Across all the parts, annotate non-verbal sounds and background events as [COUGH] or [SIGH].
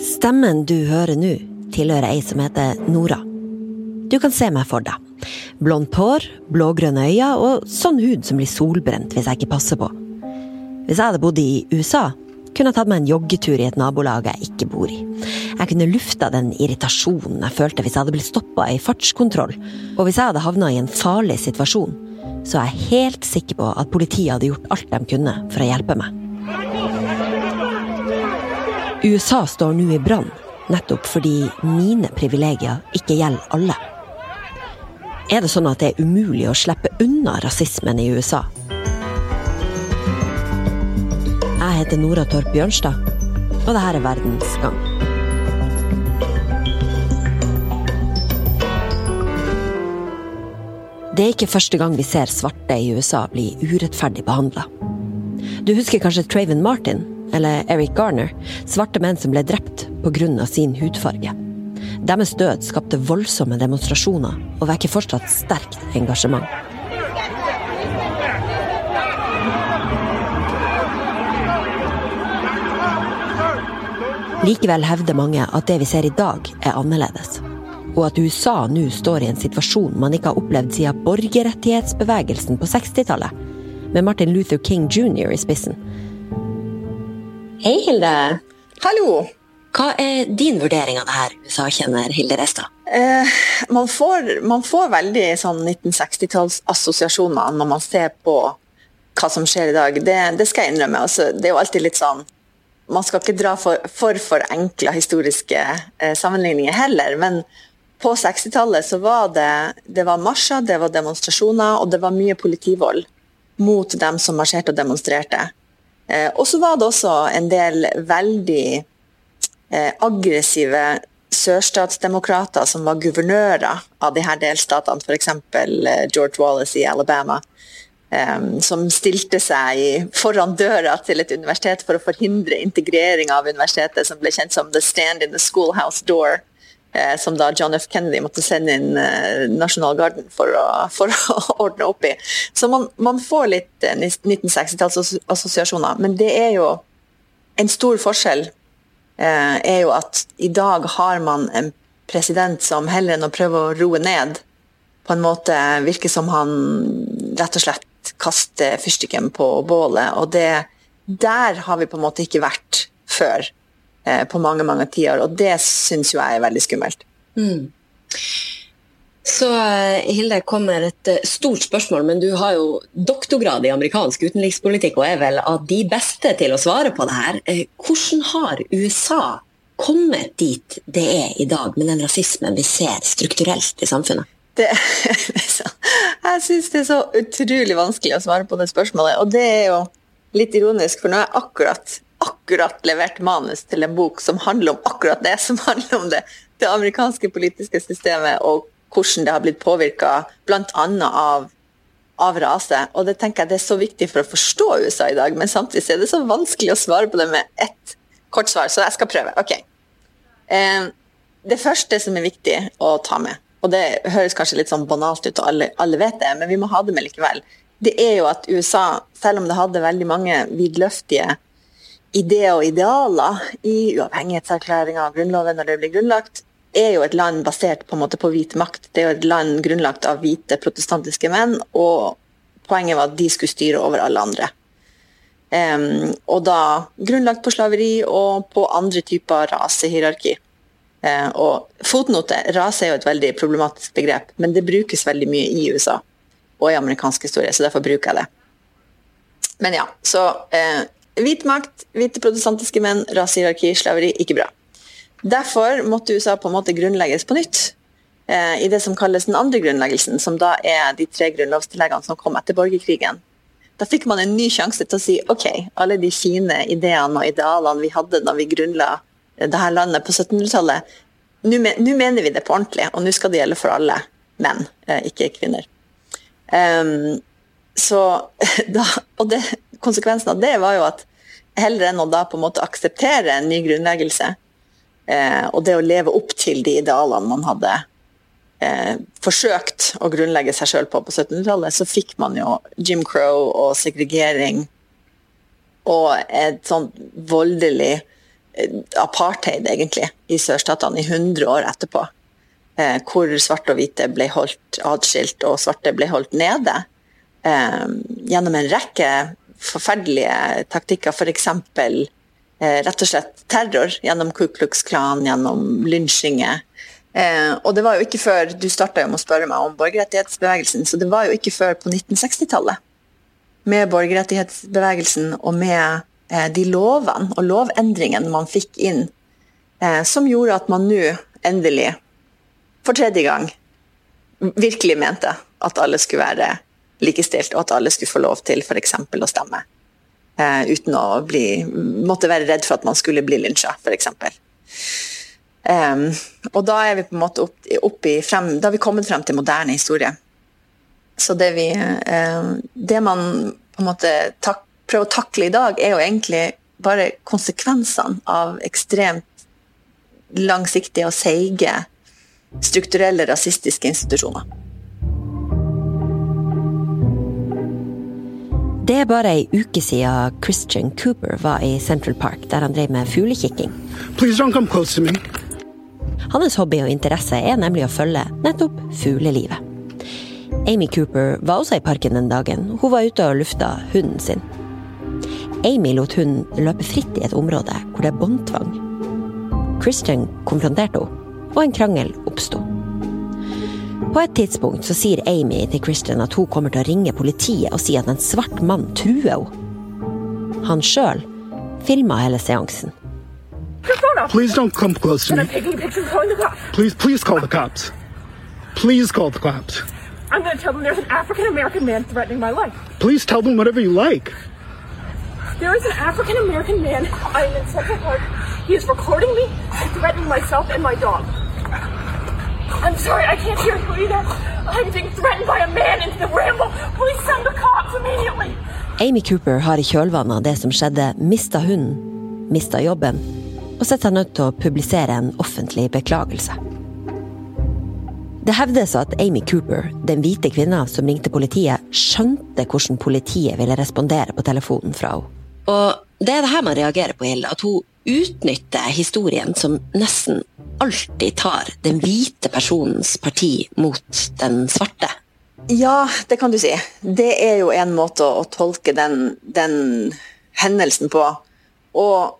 Stemmen du hører nå, tilhører ei som heter Nora. Du kan se meg for deg. Blondt hår, blågrønne øyne og sånn hud som blir solbrent hvis jeg ikke passer på. Hvis jeg hadde bodd i USA, kunne jeg tatt meg en joggetur i et nabolag jeg ikke bor i. Jeg kunne lufta den irritasjonen jeg følte hvis jeg hadde blitt stoppa i fartskontroll, og hvis jeg hadde havna i en farlig situasjon, så er jeg helt sikker på at politiet hadde gjort alt de kunne for å hjelpe meg. USA står nå i brann, nettopp fordi mine privilegier ikke gjelder alle. Er det sånn at det er umulig å slippe unna rasismen i USA? Jeg heter Nora Torp Bjørnstad, og dette er Verdens gang. Det er ikke første gang vi ser svarte i USA bli urettferdig behandla. Du husker kanskje Traven Martin eller Eric Garner, svarte menn som ble drept pga. sin hudfarge. Deres død skapte voldsomme demonstrasjoner og vekker fortsatt sterkt engasjement. Likevel hevder mange at det vi ser i dag, er annerledes og at USA nå står i en situasjon man ikke har opplevd siden borgerrettighetsbevegelsen på 60-tallet, med Martin Luther King jr. i spissen. Hei, Hilde. Hallo. Hva er din vurdering av det her, USA-kjenner Hilde Restad? Eh, man, får, man, får, veldig sånn 1960-tallsassosiasjoner når man ser på hva som skjer i dag. Det, det skal jeg innrømme. Altså, det er jo alltid litt sånn Man skal ikke dra for for, for enkle historiske eh, sammenligninger heller, men på 60-tallet så var det, det var marsjer, det var demonstrasjoner og det var mye politivold mot dem som marsjerte og demonstrerte. Eh, og så var det også en del veldig eh, aggressive sørstatsdemokrater som var guvernører av de her delstatene, f.eks. Eh, George Wallace i Alabama. Som stilte seg foran døra til et universitet for å forhindre integrering av universitetet, som ble kjent som The Stand in the Schoolhouse Door. Eh, som da John F. Kennedy måtte sende inn Nasjonalgarden for å, for å [LAUGHS] ordne opp i. Så man, man får litt 1960-tallsassosiasjoner, men det er jo en stor forskjell eh, er jo at i dag har man en president som heller enn å prøve å roe ned, på en måte virker som han rett og slett kaster fyrstikken på bålet. Og det, der har vi på en måte ikke vært før. Eh, på mange mange tiår. Og det syns jo jeg er veldig skummelt. Mm. Så eh, Hilde kommer et eh, stort spørsmål, men du har jo doktorgrad i amerikansk utenrikspolitikk og er vel av de beste til å svare på det her. Hvordan har USA kommet dit det er i dag, med den rasismen vi ser strukturelt i samfunnet? Det, [LAUGHS] jeg syns det er så utrolig vanskelig å svare på det spørsmålet. Og det er jo litt ironisk, for nå er jeg akkurat akkurat levert manus til en bok som handler om akkurat det, som handler om det, det amerikanske politiske systemet og hvordan det har blitt påvirka bl.a. Av, av rase. Og det tenker jeg det er så viktig for å forstå USA i dag, men samtidig er det så vanskelig å svare på det med ett kort svar, så jeg skal prøve. Ok. Eh, det første som er viktig å ta med, og det høres kanskje litt sånn banalt ut, og alle, alle vet det, men vi må ha det med likevel, det er jo at USA, selv om det hadde veldig mange vidløftige ideer og idealer i uavhengighetserklæringa og Grunnloven når det blir grunnlagt, er jo et land basert på en måte på hvit makt. Det er jo et land grunnlagt av hvite protestantiske menn, og poenget var at de skulle styre over alle andre. Um, og da grunnlagt på slaveri og på andre typer rasehierarki. Uh, og fotnote, rase er jo et veldig problematisk begrep, men det brukes veldig mye i USA og i amerikansk historie, så derfor bruker jeg det. Men ja, så uh, Hvit makt, hvite protestantiske menn, rasehierarki, slaveri. Ikke bra. Derfor måtte USA på en måte grunnlegges på nytt. Eh, I det som kalles den andre grunnleggelsen, som da er de tre grunnlovstilleggene som kom etter borgerkrigen. Da fikk man en ny sjanse til å si ok, alle de fine ideene og idealene vi hadde da vi grunnla dette landet på 1700-tallet, nå mener vi det på ordentlig, og nå skal det gjelde for alle menn, eh, ikke kvinner. Um, så [LAUGHS] da, og det, konsekvensen av det var jo at heller enn å da på en måte akseptere en ny grunnleggelse, eh, og det å leve opp til de idealene man hadde eh, forsøkt å grunnlegge seg sjøl på på 1700-tallet, så fikk man jo Jim Crow og segregering og et sånn voldelig eh, apartheid, egentlig, i sørstatene i 100 år etterpå. Eh, hvor svarte og hvite ble holdt atskilt, og svarte ble holdt nede. Eh, gjennom en rekke forferdelige taktikker, f.eks. For eh, rett og slett terror gjennom Ku Klux Klan, gjennom lynsjinger. Eh, og det var jo ikke før Du starta med å spørre meg om borgerrettighetsbevegelsen, så det var jo ikke før på 1960-tallet med borgerrettighetsbevegelsen og med eh, de lovene og lovendringene man fikk inn, eh, som gjorde at man nå endelig, for tredje gang, virkelig mente at alle skulle være likestilt, og at alle skulle få lov til f.eks. å stemme. Eh, uten å bli, måtte være redd for at man skulle bli lynsja, f.eks. Um, og da er vi på en måte opp, opp i frem, da har vi kommet frem til moderne historie. Så det, vi, eh, det man på en måte tak, prøver å takle i dag, er jo egentlig bare konsekvensene av ekstremt langsiktige og seige strukturelle rasistiske institusjoner. Det er bare ei uke siden Christian Cooper var i Central Park, der han drev med fuglekikking. Hans hobby og interesse er nemlig å følge nettopp fuglelivet. Amy Cooper var også i parken den dagen. Hun var ute og lufta hunden sin. Amy lot hunden løpe fritt i et område hvor det er båndtvang. Christian konfronterte henne, og en krangel oppsto. På et tidspunkt så sier Amy til Christian at hun kommer til å ringe politiet og si at en svart mann truer henne. Han sjøl filma hele seansen. Please don't come close to me. Please, please call the cops. Please call the cops. I'm going to tell them there's an African American man threatening my life. Please tell them whatever you like. There is an African American man. I'm in Central Park. He is recording me and threatening myself and my dog. I'm sorry, I can't hear you either. I'm being threatened by a man into the ramble. Please send the cops immediately. Amy Cooper har i kjølvannet av det som skjedde, mista hunden, mista jobben, og sett seg nødt til å publisere en offentlig beklagelse. Det hevdes at Amy Cooper, den hvite kvinna som ringte politiet, skjønte hvordan politiet ville respondere på telefonen fra henne. Og det er det her man reagerer på, Hilde. At hun utnytter historien som nesten alltid tar den hvite personens parti mot den svarte. Ja, det kan du si. Det er jo en måte å tolke den, den hendelsen på. Og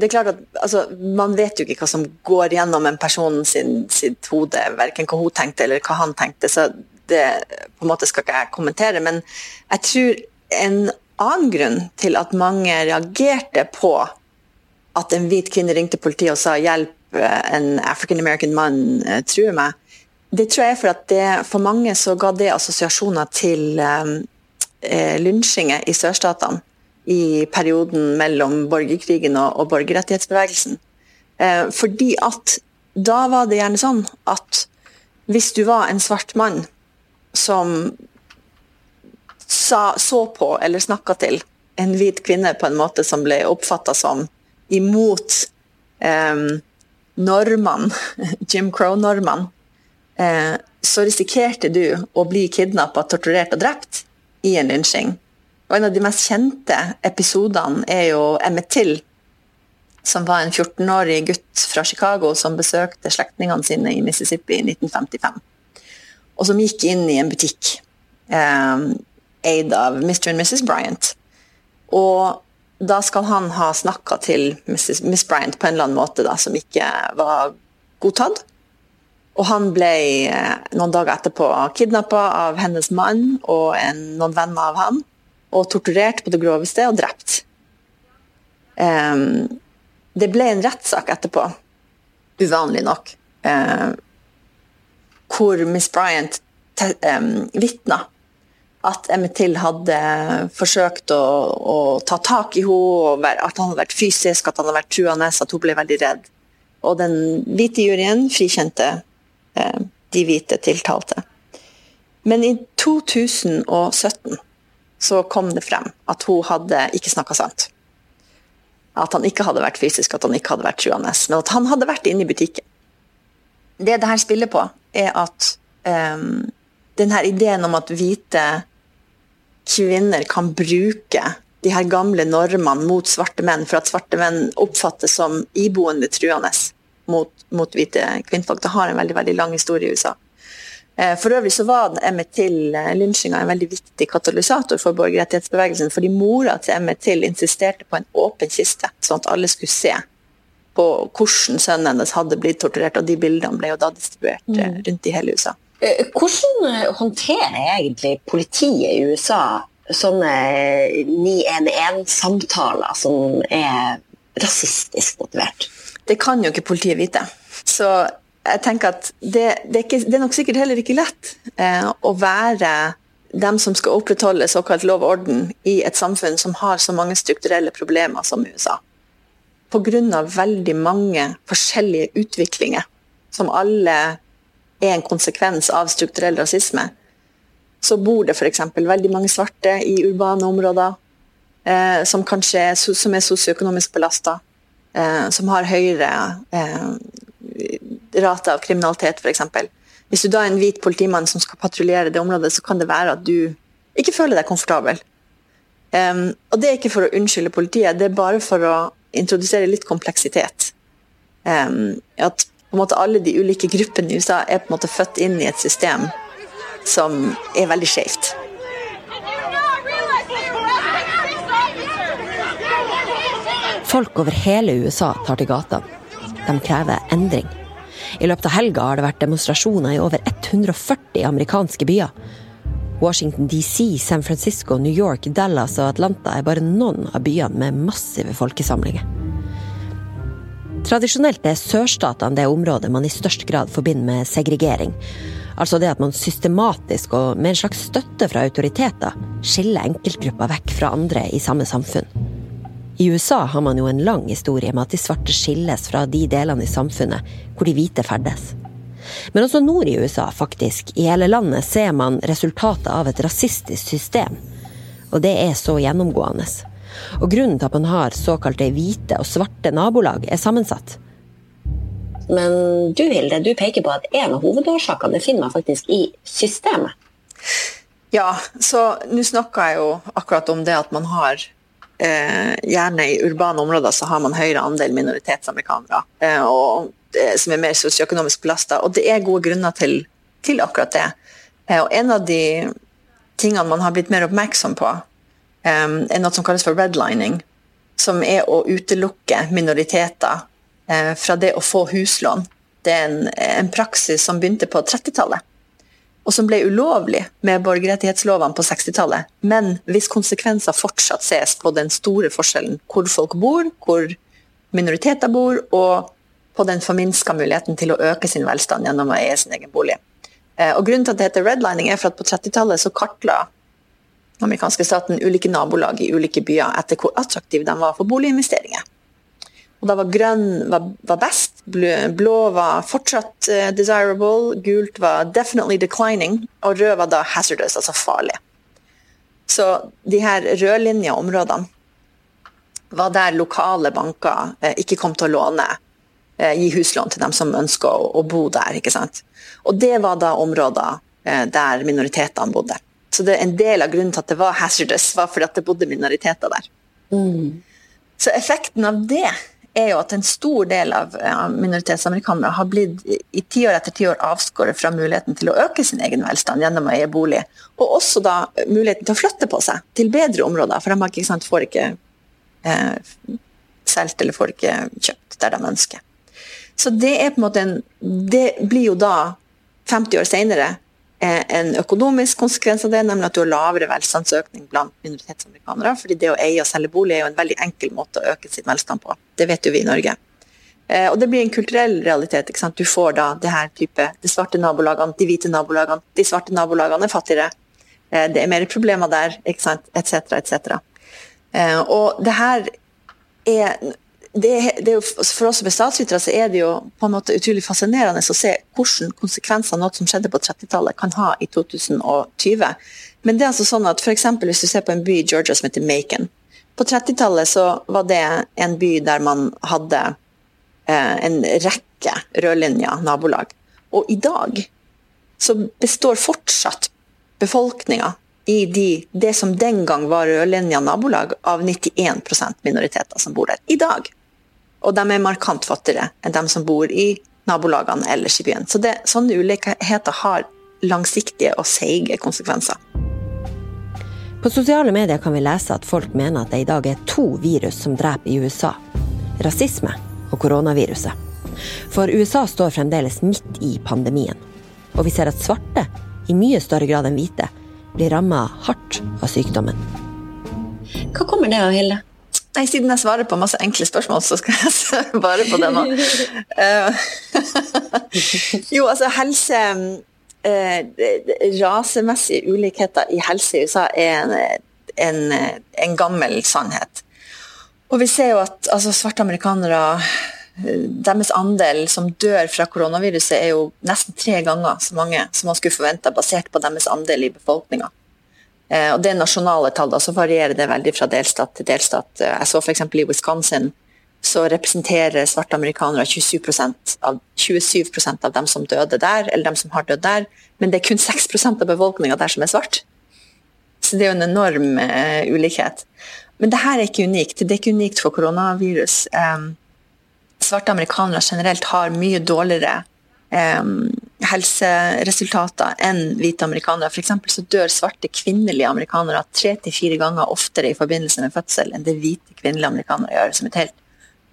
det er klart at altså, Man vet jo ikke hva som går gjennom en person sin, sitt hode, verken hva hun tenkte eller hva han tenkte, så det på en måte skal ikke jeg kommentere. Men jeg tror en annen grunn til at mange reagerte på at en hvit kvinne ringte politiet og sa 'hjelp, en African American mann eh, truer meg', det tror jeg er for at det, for mange så ga det assosiasjoner til um, eh, lynsjinger i sørstatene i perioden mellom borgerkrigen og, og borgerrettighetsbevegelsen. Eh, fordi at da var det gjerne sånn at hvis du var en svart mann som sa, så på eller snakka til en hvit kvinne på en måte som ble oppfatta som imot eh, normene, [LAUGHS] Jim Crow-normene, eh, så risikerte du å bli kidnappa, torturert og drept i en lynsjing. Og En av de mest kjente episodene er jo Emmet Till, som var en 14-årig gutt fra Chicago som besøkte slektningene sine i Mississippi i 1955. Og som gikk inn i en butikk eh, eid av Mr. og Mrs. Bryant. Og da skal han ha snakka til. Miss Bryant på en eller annen måte da, som ikke var godtatt. Og han ble eh, noen dager etterpå kidnappa av hennes mann og en, noen venner av han og torturert på det groveste og drept. Um, det ble en rettssak etterpå, uvanlig nok, um, hvor Miss Bryant um, vitna at Emmett Till hadde forsøkt å, å, ta tak i henne, at han hadde vært fysisk, at han hadde vært truende, at hun ble veldig redd. Og den hvite juryen frikjente eh, de hvite tiltalte. Men i 2017 så kom det frem at hun hadde ikke snakka sant. At han ikke hadde vært fysisk, at han ikke hadde vært truende, men at han hadde vært inne i butikken. Det det her spiller på, er at eh, denne ideen om at hvite kvinner kan bruke de her gamle normene mot svarte menn, for at svarte menn oppfattes som iboende truende mot, mot hvite kvinnfolk. Det har en veldig, veldig lang historie i USA. Eh, for øvrig så var Emmet Till-lynsjinga eh, en veldig viktig katalysator for borgerrettighetsbevegelsen, fordi mora til Emmet Till insisterte på en åpen kiste, sånn at alle skulle se på hvordan sønnen hennes hadde blitt torturert, og de bildene ble jo da distribuert mm. rundt i hele USA. Hvordan håndterer egentlig politiet i USA sånne 911-samtaler som er rasistisk motivert? Det kan jo ikke politiet vite. Så jeg tenker at det, det, er, ikke, det er, nok sikkert heller ikke lett eh, å være dem som skal opprettholde såkalt lov og orden i et samfunn som har så mange strukturelle problemer som USA. Pga. veldig mange forskjellige utviklinger som alle er en konsekvens av strukturell rasisme så bor det f.eks. veldig mange svarte i urbane områder eh, som kanskje er, som er sosioøkonomisk belasta. Eh, som har høyere eh, rate av kriminalitet, f.eks. Hvis du da er en hvit politimann som skal patruljere det området, så kan det være at du ikke føler deg komfortabel. Um, og det er ikke for å unnskylde politiet, det er bare for å introdusere litt kompleksitet. Um, at på en måte alle de ulike gruppene i USA er på en måte født inn i et system som er veldig skjevt. Folk over hele USA tar til gatene. De krever endring. I løpet av helga har det vært demonstrasjoner i over 140 amerikanske byer. Washington DC, San Francisco, New York, Dallas og Atlanta er bare noen av byene med massive folkesamlinger. Tradisjonelt er sørstatene det området man i størst grad forbinder med segregering. Altså det at man systematisk og med en slags støtte fra autoriteter skiller enkeltgrupper vekk fra andre i samme samfunn. I USA har man jo en lang historie med at de svarte skilles fra de delene i samfunnet hvor de hvite ferdes. Men også nord i USA, faktisk, i hele landet, ser man resultatet av et rasistisk system. Og det er så gjennomgående. Og grunnen til at man har såkalte hvite og svarte nabolag, er sammensatt. Men du Hilde, du peker på at en av hovedårsakene finner man faktisk i systemet. Ja, så nå snakker jeg jo akkurat om det at man har eh, Gjerne i urbane områder så har man høyere andel minoritetsamerikanere. Eh, og, eh, som er mer sosioøkonomisk belasta. Og det er gode grunner til, til akkurat det. Eh, og en av de tingene man har blitt mer oppmerksom på, eh, er noe som kalles for redlining. Som er å utelukke minoriteter Eh, fra det å få huslån. Det er en, en praksis som begynte på 30-tallet, og som ble ulovlig med borgerrettighetslovene på 60-tallet. Men hvis konsekvenser fortsatt ses på den store forskjellen hvor folk bor, hvor minoriteter bor, og på den forminska muligheten til å øke sin velstand gjennom å eie sin egen bolig. Eh, og Grunnen til at det heter redlining, er for at på 30-tallet så kartla amerikanske staten ulike nabolag i ulike byer etter hvor attraktive de var for boliginvesteringer. Og da var grønn var, var best, blå, var fortsatt uh, desirable, gult var definitely declining, og rød var da hazardous, altså farlig. Så de her rødlinja områdene var der lokale banker eh, ikke kom til å låne, eh, gi huslån til dem som ønsker å, å, bo der. ikke sant? Og det var da områder der minoritetene bodde. Så det, en del av grunnen til at det var hazardous, var fordi at det bodde minoriteter der. Mm. Så effekten av det er jo at en stor del av minoritetsamerikanere har blitt i tiår etter tiår avskåret fra muligheten til å øke sin egen velstand gjennom å eie bolig. Og også da muligheten til å flytte på seg til bedre områder, for de ikke, sant, får ikke eh, solgt eller får ikke kjøpt der de ønsker. Så det er på en måte en Det blir jo da, 50 år senere, en økonomisk konsekvens av det, nemlig at du har lavere velstandsøkning blant minoritetsamerikanere. fordi det å eie og selge bolig er jo en veldig enkel måte å øke sin velstand på. Det vet jo vi i Norge. Eh, og det blir en kulturell realitet. ikke sant? Du får da det her type de svarte nabolagene, de hvite nabolagene. De svarte nabolagene er fattigere. Eh, det er mer problemer der, ikke sant, etc., etc. Eh, og det her er det, det jo, for oss som er statsvitere så er det jo på en måte utrolig fascinerende å se hvilke konsekvenser noe som skjedde på 30-tallet kan ha i 2020. Men det er altså sånn at for Hvis du ser på en by i Georgia som heter Macon. På 30-tallet så var det en by der man hadde eh, en rekke rødlinjer nabolag. Og i dag så består fortsatt befolkninga i de, det som den gang var rødlinja nabolag, av 91% minoriteter som bor der i dag. Og de er markant fattigere enn de som bor i nabolagene ellers i byen. Så det, sånne ulikheter har langsiktige og seige konsekvenser. På sosiale medier kan vi lese at folk mener at det i dag er to virus som dreper i USA. Rasisme og koronaviruset. For USA står fremdeles midt i pandemien. Og vi ser at svarte, i mye større grad enn hvite, blir ramma hardt av sykdommen. Hva kommer det av, Hilde? Nei, Siden jeg svarer på masse enkle spørsmål, så skal jeg svare på det nå. uh, [LAUGHS] jo, altså helse uh, Rasemessige ulikheter i helse i USA er en, en, en, gammel sannhet. Og vi ser jo at altså, svarte amerikanere deres andel som dør fra koronaviruset er jo nesten tre ganger så mange som man skulle forvente basert på deres andel i befolkninga. Eh, og det er nasjonale tall, så varierer det veldig fra delstat til delstat. Eh, jeg så f.eks. i Wisconsin så representerer svarte amerikanere 27% av, 27% av dem som døde der, eller dem som har dødd der, men det er kun 6% av befolkninga der som er svart. Så det er jo en enorm uh, ulikhet. Men det her er ikke unikt. Det er ikke unikt for koronavirus. Um, svarte amerikanere generelt har mye dårligere eh, helseresultater enn hvite amerikanere. F.eks. så dør svarte kvinnelige amerikanere tre til fire ganger oftere i forbindelse med fødsel enn det hvite kvinnelige amerikanere gjør, som et helt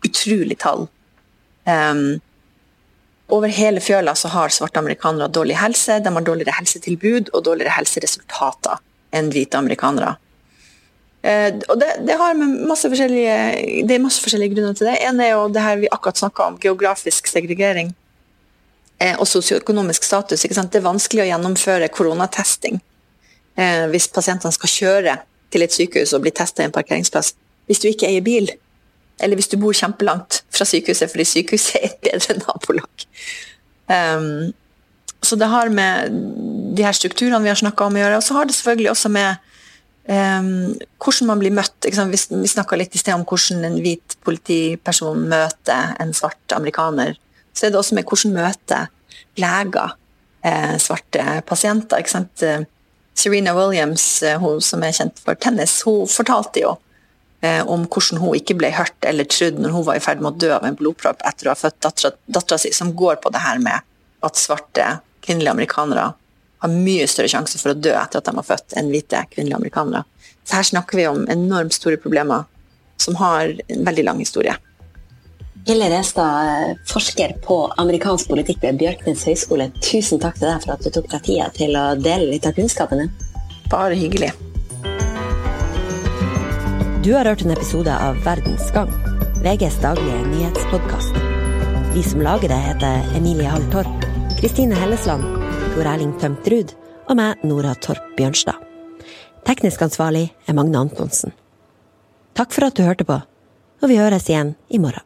utrolig tall. Um, over hele fjøla så har svarte amerikanere dårlig helse, de har dårligere helsetilbud og dårligere helseresultater enn hvite amerikanere. Eh, og det, det, masse det, er masse forskjellige grunner til det. En er jo det her vi akkurat snakka om, geografisk segregering og sosioøkonomisk status. Det er vanskelig å gjennomføre koronatesting eh, hvis pasientene skal kjøre til et sykehus og bli testa i en parkeringsplass hvis du ikke eier bil. Eller hvis du bor kjempelangt fra sykehuset fordi sykehuset er et bedre nabolag. Um, så det har med de her strukturene vi har snakka om å gjøre. Og så har det selvfølgelig også med Um, hvordan man blir møtt. Vi, vi snakka litt i sted om hvordan en hvit politiperson møter en svart amerikaner. Så er det også med hvordan møter leger eh, svarte pasienter. ikke sant? Eh, Serena Williams, eh, hun som er kjent for tennis, hun fortalte jo eh, om hvordan hun ikke ble hørt eller trodd når hun var i ferd med å dø av en blodpropp etter å ha født dattera si, som går på det her med at svarte kvinnelige amerikanere har mye større sjanse for å dø etter at de har født, enn hvite kvinnelige amerikanere. Så her snakker vi om enormt store problemer som har en veldig lang historie. Hille Restad, forsker på amerikansk politikk ved Bjørknes høgskole. Tusen takk til deg for at du tok deg tida til å dele litt av kunnskapen din. Bare hyggelig. Du har hørt en episode av Verdens Gang, VGs daglige nyhetspodkast. Vi som lager det, heter Emilie Hall Torp, Kristine Hellesland Tor Erling Tømtrud og meg, Nora Torp Bjørnstad. Teknisk ansvarlig er Magne Antonsen. Takk for at du hørte på, og vi høres igjen i morgen.